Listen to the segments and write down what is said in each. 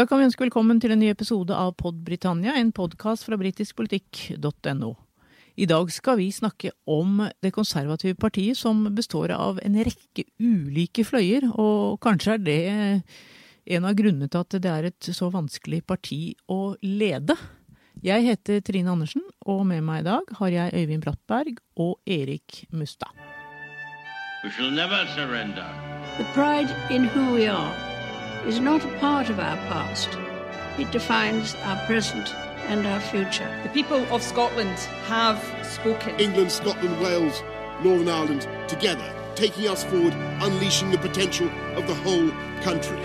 Da kan vi ønske velkommen til en ny episode av Pod Britannia, en podkast fra britiskpolitikk.no. I dag skal vi snakke om det konservative partiet, som består av en rekke ulike fløyer, og kanskje er det en av grunnene til at det er et så vanskelig parti å lede. Jeg heter Trine Andersen, og med meg i dag har jeg Øyvind Brattberg og Erik Mustad. We shall never surrender. The pride in who we are is not a part of our past. It defines our present and our future. The people of Scotland have spoken. England, Scotland, Wales, Northern Ireland together, taking us forward, unleashing the potential of the whole country.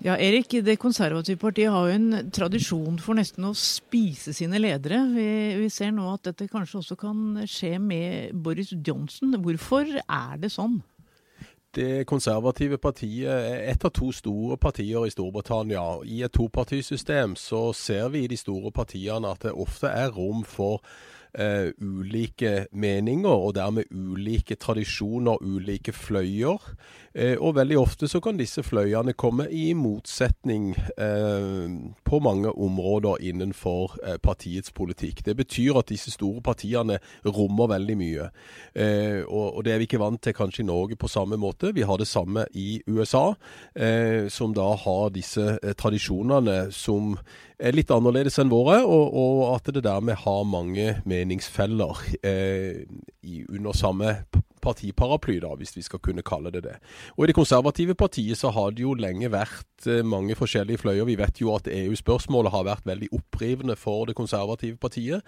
Ja, Erik, Det konservative partiet har jo en tradisjon for nesten å spise sine ledere. Vi, vi, ser nå at dette kanskje også kan skje med Boris Johnson. Hvorfor er det sånn? Det konservative partiet er et av to store partier i Storbritannia. I et topartisystem så ser vi i de store partiene at det ofte er rom for uh, ulike meninger, og dermed ulike tradisjoner, ulike fløyer. Uh, og veldig ofte så kan disse fløyene komme i motsetning uh, på mange områder innenfor partiets politikk. Det betyr at disse store partiene rommer veldig mye. Og, og, det er vi ikke vant til kanskje i Norge på samme måte. Vi har det samme i USA, som da har disse tradisjonene som er litt annerledes enn våre, og, og at det dermed har mange meningsfeller eh, i, under samme partiparaply, da, hvis vi skal kunne kalle det det. Og I det konservative partiet så har det jo lenge vært eh, mange forskjellige fløyer. Vi vet jo at EU-spørsmålet har vært veldig opprivende for det konservative partiet.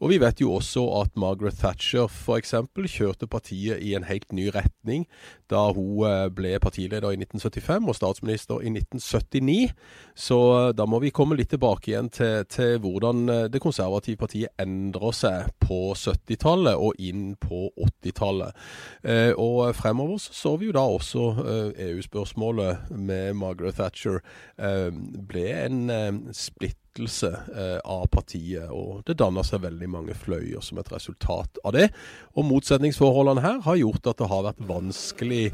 Og vi vet jo også at Margaret Thatcher f.eks. kjørte partiet i en helt ny retning da hun eh, ble partileder i 1975 og statsminister i 1979. Så eh, da må vi komme litt tilbake igjen til, til hvordan det konservative partiet endrer seg på 70-tallet og inn på 80-tallet. Eh, og fremover så, så vi jo da også eh, EU-spørsmålet med Margaret Thatcher eh, ble en splittelse av partiet, og det danna seg veldig mange fløyer som et resultat av det. Og motsetningsforholdene her har gjort at det har vært vanskelig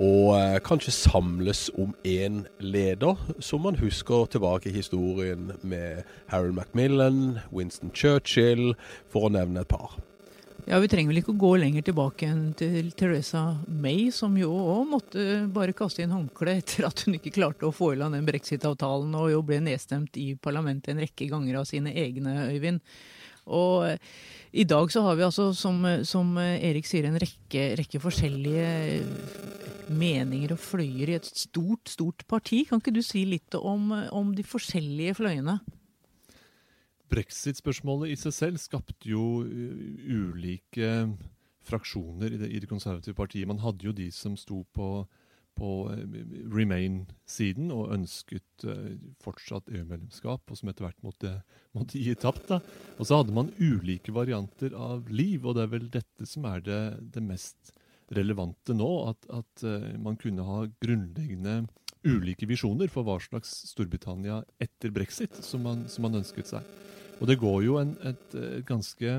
å kanskje samles om én leder, som man husker tilbake i historien med Harold Macmillan, Winston Churchill, for å nevne et par. Ja, Vi trenger vel ikke å gå lenger tilbake enn til Teresa May, som jo òg måtte bare kaste inn håndkleet etter at hun ikke klarte å få i land den brexit-avtalen, og jo ble nedstemt i parlamentet en rekke ganger av sine egne, Øyvind. Og i dag så har vi altså, som, som Erik sier, en rekke, rekke, forskjellige meninger og fløyer i et stort, stort parti. Kan ikke du si litt om, om de forskjellige fløyene? Brexit-spørsmålet i seg selv skapte jo uh, ulike fraksjoner i det, i det, konservative partiet. Man hadde jo de som sto på, på uh, Remain-siden og ønsket uh, fortsatt EU-medlemskap, og som etter hvert måtte, måtte gi tapt. Og så hadde man ulike varianter av liv, og det er vel dette som er det, det mest relevante nå. At, at man kunne ha grunnleggende ulike visjoner for hva slags Storbritannia etter brexit som man, som man ønsket seg. Og det går jo en, et, et ganske,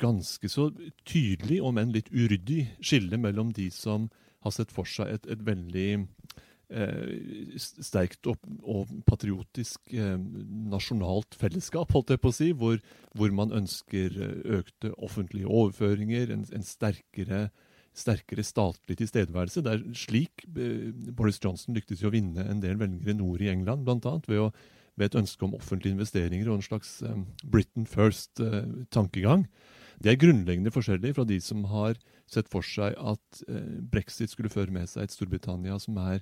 ganske så tydelig, om enn litt uryddig, skille mellom de som har sett for seg et, et veldig eh, sterkt og, og patriotisk eh, nasjonalt fellesskap, holdt jeg på å si, hvor, hvor man ønsker eh, økte offentlige overføringer, en, en sterkere, sterkere statlig tilstedeværelse. Det er slik eh, Boris Johnson lyktes i å vinne en del velgere nord i England, bl.a. ved ved et ønske om offentlige investeringer og en slags um, Britain first-tankegang. Uh, det er grunnleggende forskjellig fra de som har sett for seg at brexit skulle føre med seg et Storbritannia som er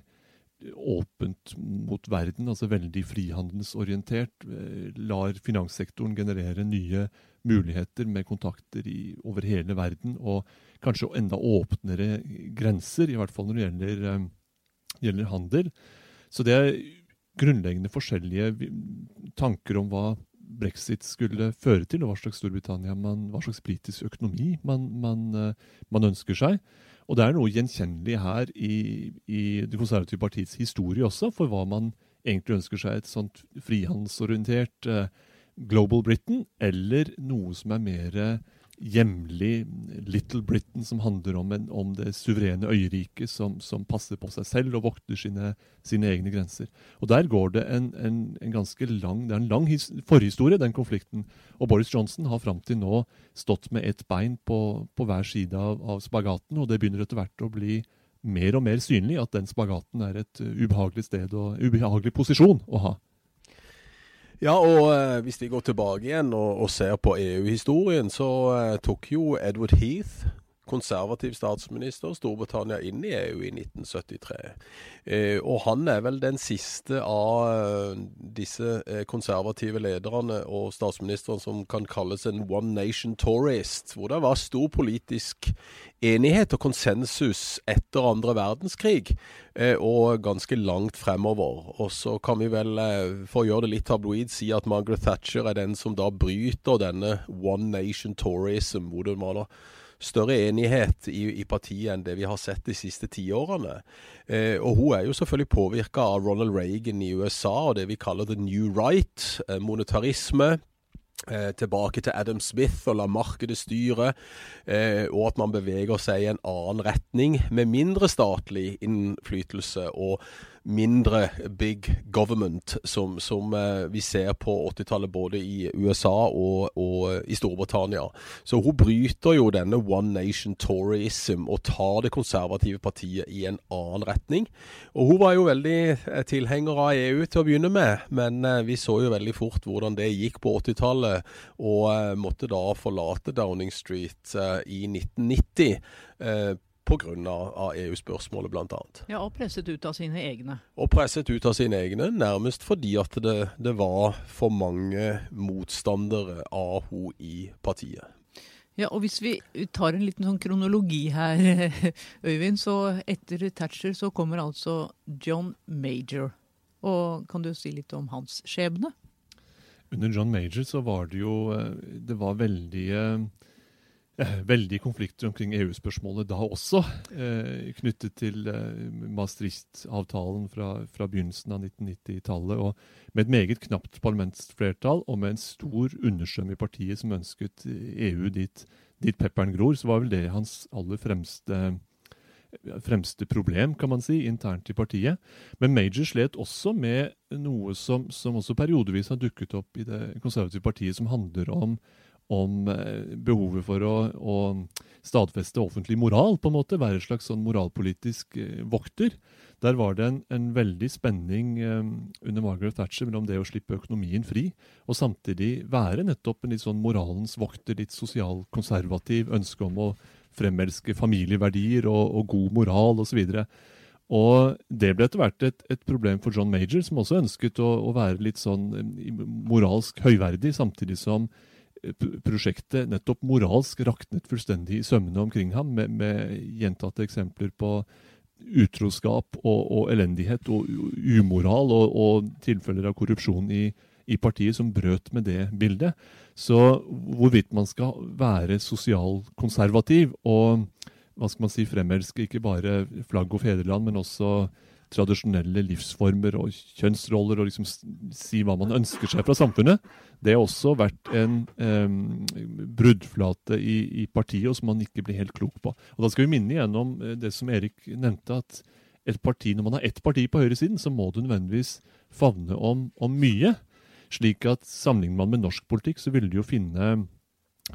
åpent mot verden, altså veldig frihandelsorientert. Uh, lar finanssektoren generere nye muligheter med kontakter i, over hele verden, og kanskje enda åpnere grenser, i hvert fall når det gjelder, gjelder handel. Så det er grunnleggende forskjellige tanker om hva brexit skulle føre til, og hva slags Storbritannia man, hva slags politisk økonomi man, man, eh, man, ønsker seg. Og det er noe gjenkjennelig her i, i Det konservative partiets historie også, for hva man egentlig ønsker seg. Et sånt frihandelsorientert uh, Global Britain, eller noe som er mer hjemlig Little Britain som handler om, en, om det suverene øyriket som, som, passer på seg selv og vokter sine, sine egne grenser. Og Der går det en, en, en ganske lang det er en lang forhistorie, den konflikten. Og Boris Johnson har fram til nå stått med ett bein på, på hver side av, av, spagaten, og det begynner etter hvert å bli mer og mer synlig at den spagaten er et ubehagelig sted og ubehagelig posisjon å ha. Ja, og eh, hvis vi går tilbake igjen og, og ser på EU-historien, så eh, tok jo Edward Heath konservativ statsminister Storbritannia inn i EU i 1973. Eh, og han er vel den siste av eh, disse eh, konservative lederne og statsministeren som kan kalles en one nation tourist, hvor det var stor politisk enighet og konsensus etter andre verdenskrig, og ganske langt fremover. Og så kan vi vel, for å gjøre det litt tabloid, si at Margaret Thatcher er den som da bryter denne one nation tourism, hvor det var da større enighet i, i, partiet enn det vi har sett de siste tiårene. Eh, og hun er jo selvfølgelig påvirka av Ronald Reagan i USA og det vi kaller the new right, eh, monetarisme. Eh, tilbake til Adam Smith og la markedet styre, eh, og at man beveger seg i en annen retning med mindre statlig innflytelse og mindre big government som, som eh, vi ser på 80-tallet både i USA og, og, i Storbritannia. Så hun bryter jo denne one nation toryism og tar det konservative partiet i en annen retning. Og hun var jo veldig eh, tilhenger av EU til å begynne med, men eh, vi så jo veldig fort hvordan det gikk på 80-tallet, og måtte da forlate Downing Street i 1990 pga. EU-spørsmålet, bl.a. Ja, og presset ut av sine egne. Og presset ut av sine egne, nærmest fordi at det, det var for mange motstandere av henne i partiet. Ja, og Hvis vi tar en liten sånn kronologi her, Øyvind, så etter Thatcher så kommer altså John Major. Og Kan du si litt om hans skjebne? Under John Major så var det jo eh, Det var veldig Eh, veldig konflikter omkring EU-spørsmålet da også, eh, knyttet til eh, Maastricht-avtalen fra, fra, begynnelsen av 1990-tallet. og Med et meget knapt parlamentsflertall og med en stor understrøm i partiet som ønsket EU dit, dit pepperen gror, så var vel det hans aller fremste, fremste problem, kan man si, internt i partiet. Men Major slet også med noe som, som også periodevis har dukket opp i det konservative partiet, som handler om om eh, behovet for å, å, stadfeste offentlig moral, på en måte, være en slags sånn moralpolitisk eh, vokter. Der var det en, en veldig spenning eh, under Margaret Thatcher mellom det å slippe økonomien fri, og samtidig være nettopp en litt sånn moralens vokter, litt sosialkonservativ, ønske om å fremelske familieverdier og, og god moral osv. Og det ble etter hvert et, et, problem for John Major, som også ønsket å, å være litt sånn moralsk høyverdig, samtidig som prosjektet nettopp moralsk raknet fullstendig i sømmene omkring ham, med, med gjentatte eksempler på utroskap og, og elendighet og umoral og, og, tilfeller av korrupsjon i, i, partiet som brøt med det bildet. Så hvorvidt man skal være sosialkonservativ og hva skal man si, fremelske ikke bare flagg og fedreland, men også tradisjonelle livsformer og kjønnsroller, og liksom si hva man ønsker seg fra samfunnet, det har også vært en um, bruddflate i, i, partiet, som man ikke blir helt klok på. Og Da skal vi minne igjen om eh, det som Erik nevnte, at et parti, når man har ett parti på høyresiden, så må du nødvendigvis favne om, om mye. Slik at sammenligner man med norsk politikk, så vil du jo finne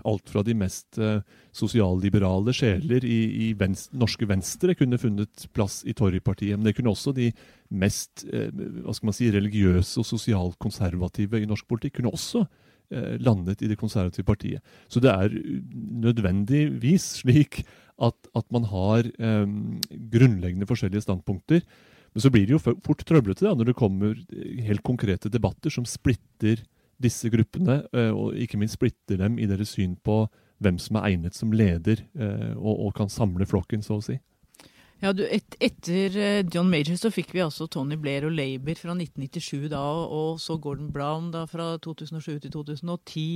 alt fra de mest eh, sosialliberale sjeler i, i venstre, norske Venstre kunne funnet plass i Torjepartiet. Men det kunne også de mest eh, hva skal man si, religiøse og sosialkonservative i norsk politikk kunne også eh, landet i det konservative partiet. Så det er nødvendigvis slik at, at man har um, grunnleggende forskjellige standpunkter. Men så blir det jo fort trøblete da, når det kommer helt konkrete debatter som splitter disse gruppene, eh, og ikke minst splitter dem i deres syn på hvem som er egnet som leder, eh, og, og kan samle flokken, så å si. Ja, du, et, Etter eh, John Major så fikk vi altså Tony Blair og Labour fra 1997 da, og så Gordon Brown da fra 2007 til 2010.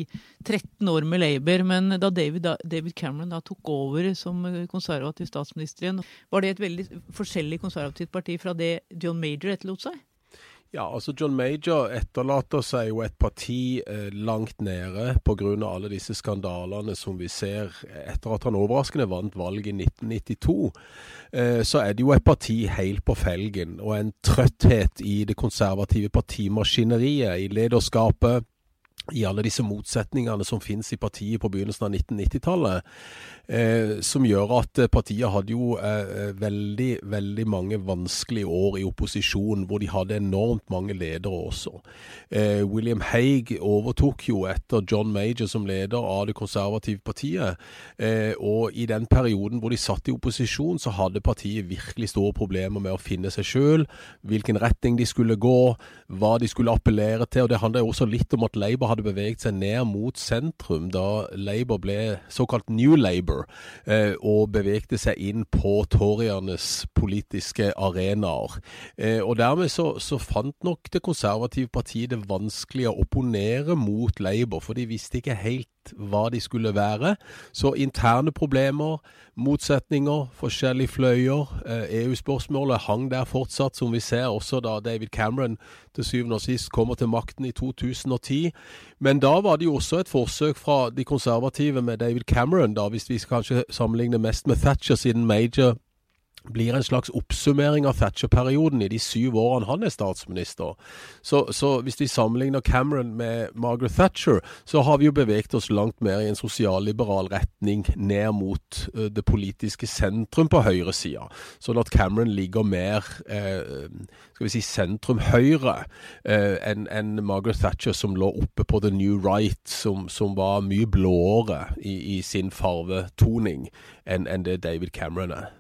13 år med Labour. Men da David, da, David Cameron da tok over som konservativ statsminister igjen, var det et veldig forskjellig konservativt parti fra det John Major etterlot seg? Ja, altså John Major etterlater seg jo et parti eh, langt nede pga. alle disse skandalene som vi ser etter at han overraskende vant valget i 1992. Eh, så er det jo et parti helt på felgen, og en trøtthet i det konservative partimaskineriet, i lederskapet i alle disse motsetningene som finnes i partiet på begynnelsen av 1990-tallet, eh, som gjør at eh, partiet hadde jo eh, eh, veldig, veldig mange vanskelige år i opposisjon, hvor de hadde enormt mange ledere også. Eh, William Haig overtok jo etter John Major som leder av det konservative partiet, eh, og i den perioden hvor de satt i opposisjon, så hadde partiet virkelig store problemer med å finne seg sjøl, hvilken retning de skulle gå, hva de skulle appellere til, og det handler jo også litt om at Labour hadde beveget seg ned mot sentrum da Labour ble såkalt New Labour, eh, og bevegte seg inn på toriernes politiske arenaer. Eh, og Dermed så, så, fant nok det konservative partiet det vanskelig å opponere mot Labour, for de visste ikke helt hva de skulle være. Så interne problemer, motsetninger, forskjellige fløyer. Eh, EU-spørsmålet hang der fortsatt, som vi ser også da David Cameron til syvende og sist kommer til makten i 2010. Men da var det jo også et forsøk fra de konservative med David Cameron, da, hvis vi kanskje sammenligner mest med Thatcher siden Major blir en slags oppsummering av Thatcher-perioden i de syv årene han er statsminister. Så, så, hvis vi sammenligner Cameron med Margaret Thatcher, så har vi jo beveget oss langt mer i en sosialliberal retning ned mot uh, det politiske sentrum på høyresida. Sånn at Cameron ligger mer uh, skal vi si sentrum-høyre uh, enn en Margaret Thatcher, som lå oppe på the new right, som, som var mye blåere i, i sin farvetoning enn en det David Cameron er.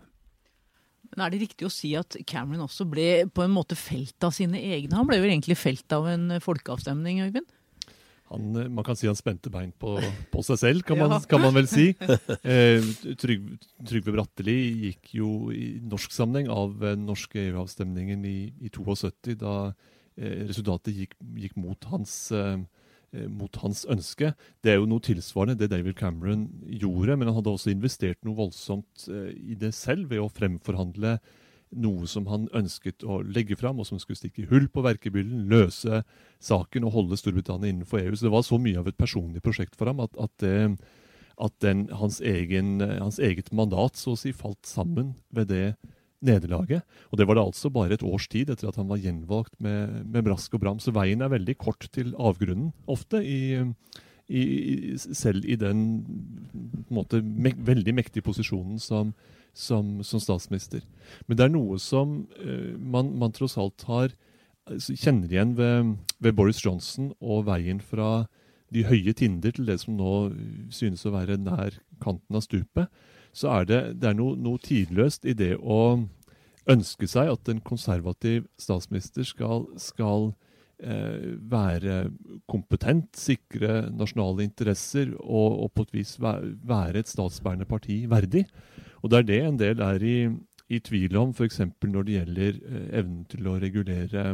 Men Er det riktig å si at Cameron også ble på en måte felt av sine egne? Han ble vel egentlig felt av en folkeavstemning, Øyvind? Han, eh, man kan si han spente bein på, på seg selv, kan man, kan man vel si. Eh, Trygve, Trygve Bratteli gikk jo i norsk sammenheng av den norske EU-avstemningen i, i 72, da eh, resultatet gikk, gikk mot hans eh, Eh, mot hans ønske. Det er jo noe tilsvarende det David Cameron gjorde, men han hadde også investert noe voldsomt eh, i det selv ved å fremforhandle noe som han ønsket å legge fram, og som skulle stikke hull på verkebyllen, løse saken og holde Storbritannia innenfor EU. Så det var så mye av et personlig prosjekt for ham at, at, at den, hans, egen, hans, eget mandat så å si falt sammen ved det nederlaget. Og det var det altså bare et års tid etter at han var gjenvalgt med, med brask og bram. Så veien er veldig kort til avgrunnen, ofte, i, i, selv i den måte, me, veldig mektige posisjonen som, som, som, statsminister. Men det er noe som uh, man, man, tross alt har altså, kjenner igjen ved, ved, Boris Johnson og veien fra de høye tinder til det som nå synes å være nær kanten av stupet så er det, det er noe, noe, tidløst i det å ønske seg at en konservativ statsminister skal, skal eh, være kompetent, sikre nasjonale interesser og, og, på et vis være et statsbærende parti verdig. Og det er det en del er i, i tvil om, f.eks. når det gjelder eh, evnen til å regulere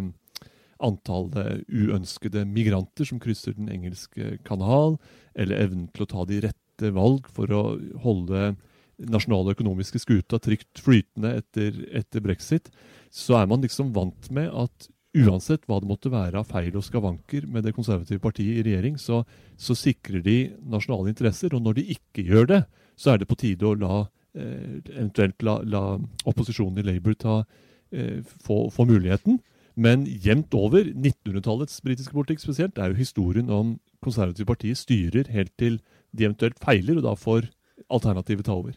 antallet uønskede migranter som krysser den engelske kanal, eller evnen til å ta de rette valg for å holde nasjonale økonomiske skuta trygt flytende etter, etter, brexit, så er man liksom vant med at uansett hva det måtte være av feil og skavanker med det konservative partiet i regjering, så, så sikrer de nasjonale interesser. Og når de ikke gjør det, så er det på tide å la eh, eventuelt la, la, opposisjonen i Labour ta, eh, få, få, muligheten. Men jevnt over, 1900-tallets britiske politikk spesielt, er jo historien om konservative partier styrer helt til de eventuelt feiler, og da får alternativet ta over.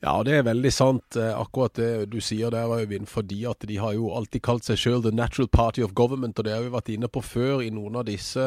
Ja, det er veldig sant, eh, akkurat det du sier der, Øyvind. Fordi at de har jo alltid kalt seg sjøl The Natural Party of Government, og det har vi vært inne på før i noen av disse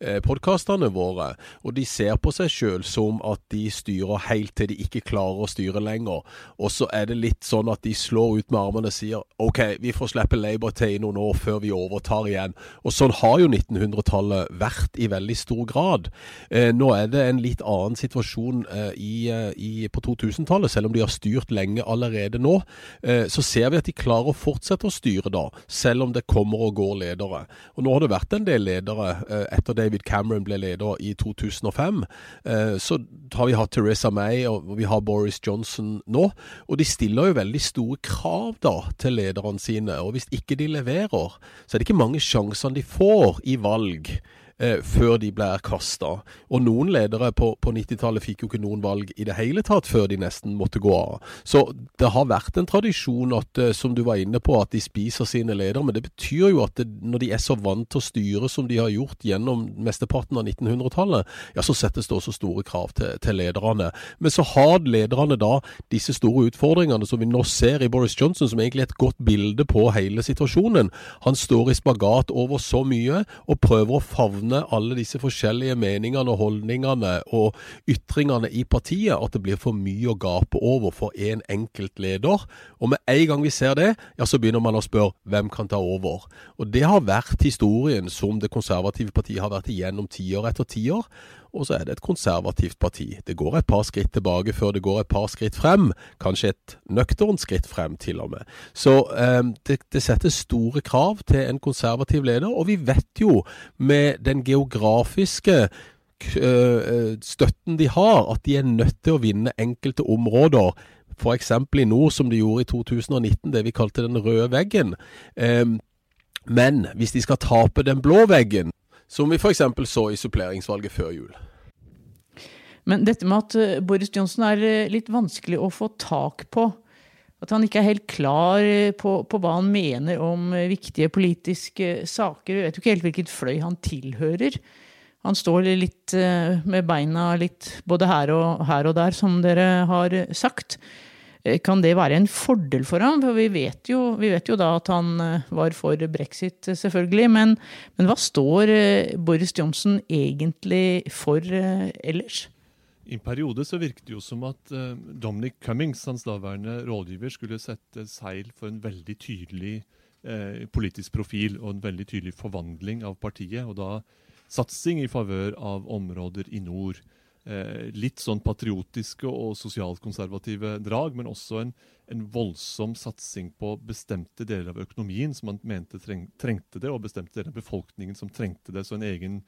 eh, podkastene våre. Og de ser på seg sjøl som at de styrer helt til de ikke klarer å styre lenger. Og så er det litt sånn at de slår ut med armene og sier OK, vi får slippe Labour til i noen år før vi overtar igjen. Og sånn har jo 1900-tallet vært i veldig stor grad. Eh, nå er det en litt annen situasjon eh, i, i, på 2000-tallet, selv om de har styrt lenge allerede nå, eh, så ser vi at de klarer å fortsette å styre da, selv om det kommer og går ledere. Og Nå har det vært en del ledere eh, etter David Cameron ble leder i 2005. Eh, så har vi hatt Teresa May og vi har Boris Johnson nå. Og de stiller jo veldig store krav da til lederne sine. Og hvis ikke de leverer, så er det ikke mange sjansene de får i valg eh, før de blir kasta. Og noen ledere på, på 90-tallet fikk jo ikke noen valg i det hele tatt før de nesten måtte gå av. Så det har vært en tradisjon at, eh, som du var inne på, at de spiser sine ledere. Men det betyr jo at det, når de er så vant til å styre som de har gjort gjennom mesteparten av 1900-tallet, ja, så settes det også store krav til, til lederne. Men så har lederne da disse store utfordringene som vi nå ser i Boris Johnson, som egentlig er et godt bilde på hele situasjonen. Han står i spagat over så mye og prøver å favne alle disse forskjellige meningene og holdningene og ytringene i partiet at det blir for mye å gape over for én en enkelt leder. Og med en gang vi ser det, ja, så begynner man å spørre hvem kan ta over. Og det har vært historien som det konservative partiet har vært igjennom tiår etter tiår og så er det et konservativt parti. Det går et par skritt tilbake før det går et par skritt frem. Kanskje et nøkternt skritt frem, til og med. Så eh, det, det setter store krav til en konservativ leder, og vi vet jo med den geografiske støtten de har, at de er nødt til å vinne enkelte områder. F.eks. i nord, som de gjorde i 2019, det vi kalte den røde veggen. Eh, men hvis de skal tape den blå veggen, som vi f.eks. så i suppleringsvalget før jul. Men dette med at eh, Boris Johnson er eh, litt vanskelig å få tak på. At han ikke er helt klar eh, på, på hva han mener om viktige politiske saker. Vi vet jo ikke helt hvilket fløy han tilhører. Han står litt med beina litt både her og, her og der, som dere har sagt. Eh, kan det være en fordel for ham? For vi vet jo, vi vet jo da at han eh, var for brexit, eh, selvfølgelig. Men, men hva står Boris Johnson egentlig for ellers? I en periode så virket det jo som at Dominic Cummings, hans daværende rådgiver, skulle sette seil for en veldig tydelig politisk profil og en veldig tydelig forvandling av partiet. Og da satsing i favør av områder i nord litt sånn patriotiske og sosialkonservative drag, men også en, en, voldsom satsing på bestemte deler av økonomien som man mente treng, trengte det, og bestemte deler av befolkningen som trengte det. Så en egen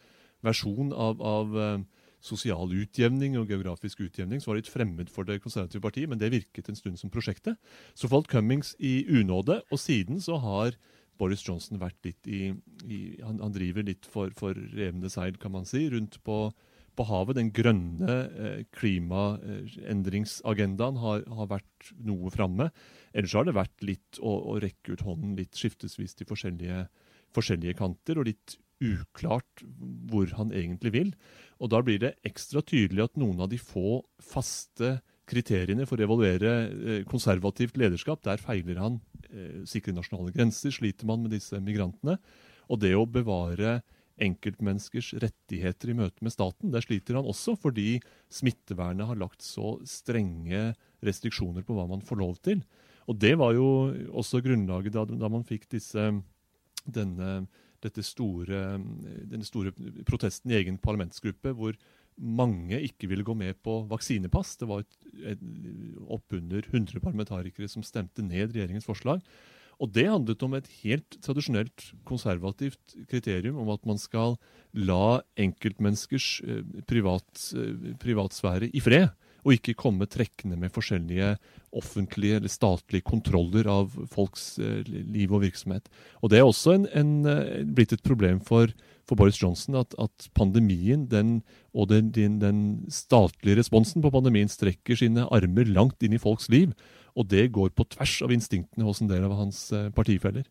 versjon av, av eh, sosial utjevning og geografisk utjevning som var litt fremmed for Det konservative partiet, men det virket en stund som prosjektet. Så falt Cummings i unåde, og siden så har Boris Johnson vært litt i, i han, han, driver litt for, for revne seil, kan man si, rundt på på havet. Den grønne eh, klimaendringsagendaen har, har, vært noe framme. Ellers har det vært litt å, å rekke ut hånden litt skiftesvis til forskjellige, forskjellige, kanter, og litt uklart hvor han egentlig vil. Og da blir det ekstra tydelig at noen av de få faste kriteriene for å evaluere eh, konservativt lederskap, der feiler han. Eh, sikre nasjonale grenser sliter man med disse migrantene. Og det å bevare enkeltmenneskers rettigheter i møte med staten. Der sliter han også fordi smittevernet har lagt så strenge restriksjoner på hva man får lov til. Og Det var jo også grunnlaget da, da man fikk disse, denne, store, denne store protesten i egen parlamentsgruppe, hvor mange ikke ville gå med på vaksinepass. Det var oppunder 100 parlamentarikere som stemte ned regjeringens forslag. Og det handlet om et helt tradisjonelt konservativt kriterium om at man skal la enkeltmenneskers eh, privat, eh, privatsfære i fred, og ikke komme trekkende med forskjellige offentlige eller statlige kontroller av folks eh, liv og virksomhet. Og Det er også en, en, blitt et problem for, for Boris Johnson at, at pandemien den, og den, den, den statlige responsen på pandemien strekker sine armer langt inn i folks liv. Og det går på tvers av instinktene hos en del av hans eh, partifeller.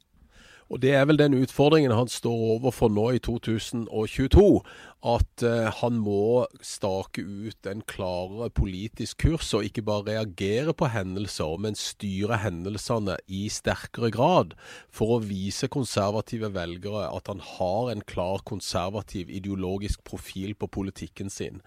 Og Det er vel den utfordringen han står overfor nå i 2022 at uh, han må stake ut en klarere politisk kurs, og ikke bare reagere på hendelser, men styre hendelsene i sterkere grad, for å vise konservative velgere at han har en klar konservativ ideologisk profil på politikken sin.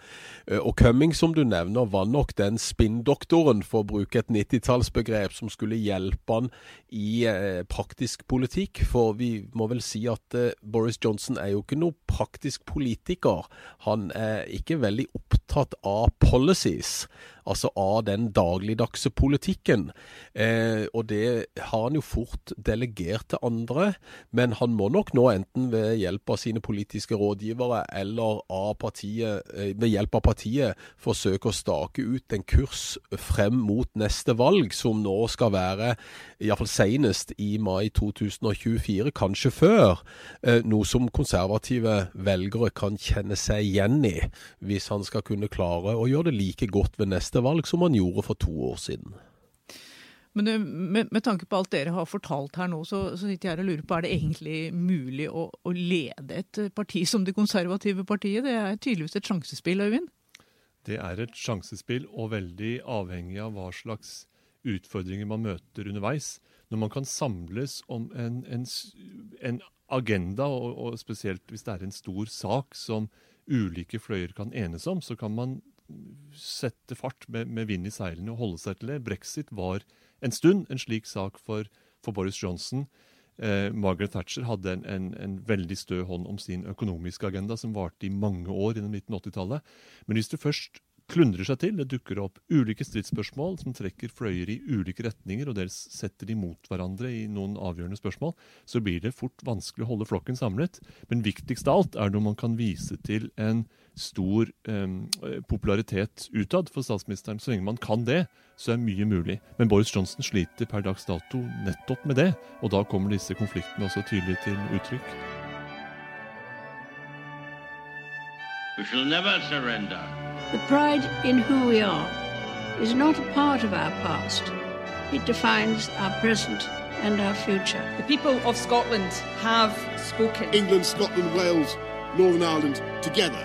Uh, og Cumming, som du nevner, var nok den spinndoktoren, for å bruke et 90-tallsbegrep, som skulle hjelpe han i uh, praktisk politikk. For vi må vel si at Boris Johnson er jo ikke noe praktisk politiker. Han er ikke veldig opptatt av policies, altså av den dagligdagse politikken. Eh, og det har han jo fort delegert til andre, men han må nok nå enten ved hjelp av sine politiske rådgivere eller av partiet, eh, ved hjelp av partiet forsøke å stake ut en kurs frem mot neste valg, som nå skal være iallfall senest i mai 2024, kanskje før. Eh, noe som konservative velgere kan kjenne seg igjen i, hvis han skal kunne klare å gjøre det like godt ved neste valg som man gjorde for to år siden. Men med, med, tanke på alt dere har fortalt her nå, så, så sitter jeg her og lurer på er det egentlig mulig å, å, lede et parti som det konservative partiet? Det er tydeligvis et sjansespill, Øyvind? Det er et sjansespill, og veldig avhengig av hva slags utfordringer man møter underveis. Når man kan samles om en, en, en agenda, og, og, spesielt hvis det er en stor sak som ulike fløyer kan enes om, så kan man sette fart med, med vind i seilene og holde seg til det. Brexit var en stund en slik sak for, for Boris Johnson. Eh, Margaret Thatcher hadde en, en, en, veldig stø hånd om sin økonomiske agenda, som varte i mange år i 1980-tallet. Men hvis du først klundrer seg til. Det dukker opp ulike stridsspørsmål som trekker fløyer i ulike retninger, og dels setter de mot hverandre i noen avgjørende spørsmål. Så blir det fort vanskelig å holde flokken samlet. Men viktigst av alt er når man kan vise til en stor eh, popularitet utad for statsministeren. Så lenge man kan det, så er mye mulig. Men Boris Johnson sliter per dags dato nettopp med det, og da kommer disse konfliktene også tydelig til uttrykk. We shall never surrender. The pride in who we are is not a part of our past. It defines our present and our future. The people of Scotland have spoken. England, Scotland, Wales, Northern Ireland, together,